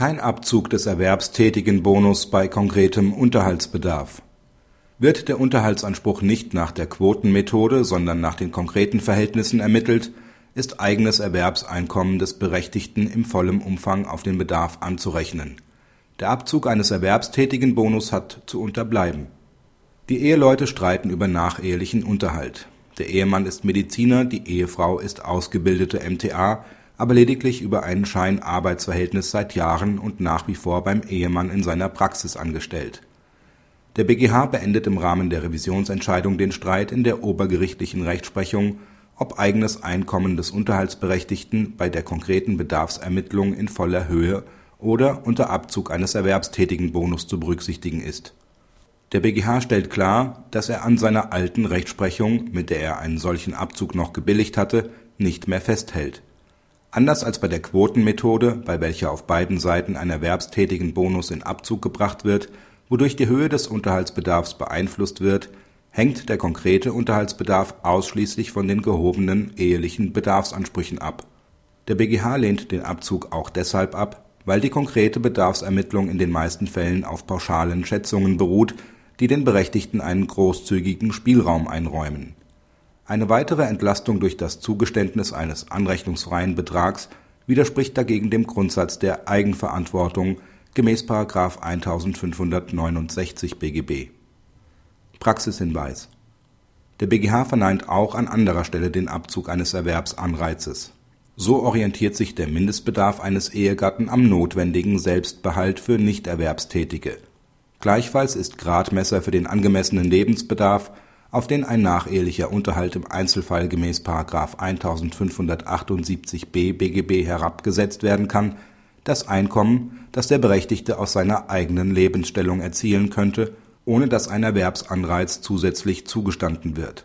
Kein Abzug des Erwerbstätigenbonus bei konkretem Unterhaltsbedarf. Wird der Unterhaltsanspruch nicht nach der Quotenmethode, sondern nach den konkreten Verhältnissen ermittelt, ist eigenes Erwerbseinkommen des Berechtigten im vollen Umfang auf den Bedarf anzurechnen. Der Abzug eines Erwerbstätigenbonus hat zu unterbleiben. Die Eheleute streiten über nachehelichen Unterhalt. Der Ehemann ist Mediziner, die Ehefrau ist ausgebildete MTA aber lediglich über ein Scheinarbeitsverhältnis seit Jahren und nach wie vor beim Ehemann in seiner Praxis angestellt. Der BGH beendet im Rahmen der Revisionsentscheidung den Streit in der obergerichtlichen Rechtsprechung, ob eigenes Einkommen des Unterhaltsberechtigten bei der konkreten Bedarfsermittlung in voller Höhe oder unter Abzug eines Erwerbstätigenbonus zu berücksichtigen ist. Der BGH stellt klar, dass er an seiner alten Rechtsprechung, mit der er einen solchen Abzug noch gebilligt hatte, nicht mehr festhält Anders als bei der Quotenmethode, bei welcher auf beiden Seiten ein Erwerbstätigenbonus in Abzug gebracht wird, wodurch die Höhe des Unterhaltsbedarfs beeinflusst wird, hängt der konkrete Unterhaltsbedarf ausschließlich von den gehobenen ehelichen Bedarfsansprüchen ab. Der BGH lehnt den Abzug auch deshalb ab, weil die konkrete Bedarfsermittlung in den meisten Fällen auf pauschalen Schätzungen beruht, die den Berechtigten einen großzügigen Spielraum einräumen eine weitere Entlastung durch das Zugeständnis eines anrechnungsfreien Betrags widerspricht dagegen dem Grundsatz der Eigenverantwortung gemäß § 1569 BGB. Praxishinweis Der BGH verneint auch an anderer Stelle den Abzug eines Erwerbsanreizes. So orientiert sich der Mindestbedarf eines Ehegatten am notwendigen Selbstbehalt für Nichterwerbstätige. Gleichfalls ist Gradmesser für den angemessenen Lebensbedarf auf den ein nachehelicher Unterhalt im Einzelfall gemäß § 1578b BGB herabgesetzt werden kann, das Einkommen, das der Berechtigte aus seiner eigenen Lebensstellung erzielen könnte, ohne dass ein Erwerbsanreiz zusätzlich zugestanden wird